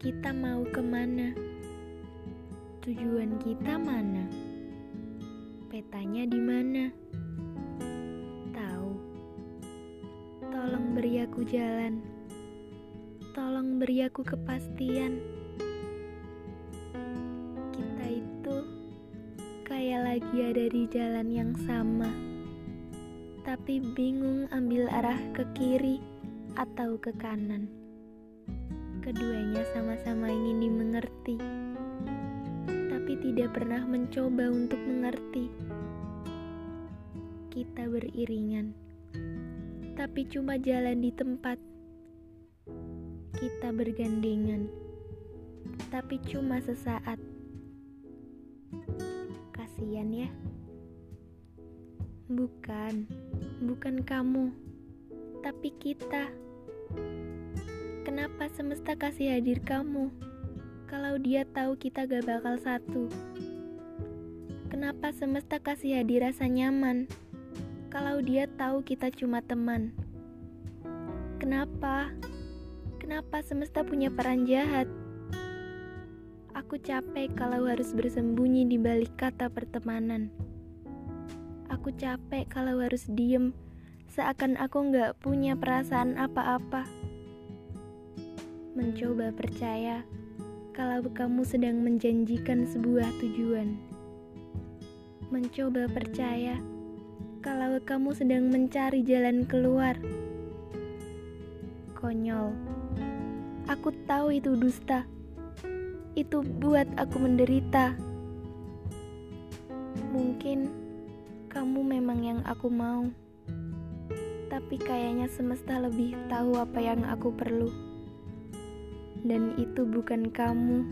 Kita mau ke mana? Tujuan kita mana? Petanya di mana? Tahu? Tolong beri aku jalan. Tolong beri aku kepastian. Kita itu kayak lagi ada di jalan yang sama, tapi bingung ambil arah ke kiri atau ke kanan. Keduanya sama-sama ingin dimengerti, tapi tidak pernah mencoba untuk mengerti. Kita beriringan, tapi cuma jalan di tempat. Kita bergandengan, tapi cuma sesaat. Kasian ya. Bukan, bukan kamu, tapi kita. Kenapa semesta kasih hadir kamu kalau dia tahu kita gak bakal satu? Kenapa semesta kasih hadir rasa nyaman kalau dia tahu kita cuma teman? Kenapa? Kenapa semesta punya peran jahat? Aku capek kalau harus bersembunyi di balik kata pertemanan. Aku capek kalau harus diem, seakan aku gak punya perasaan apa-apa mencoba percaya kalau kamu sedang menjanjikan sebuah tujuan. Mencoba percaya kalau kamu sedang mencari jalan keluar. Konyol. Aku tahu itu dusta. Itu buat aku menderita. Mungkin kamu memang yang aku mau. Tapi kayaknya semesta lebih tahu apa yang aku perlu dan itu bukan kamu.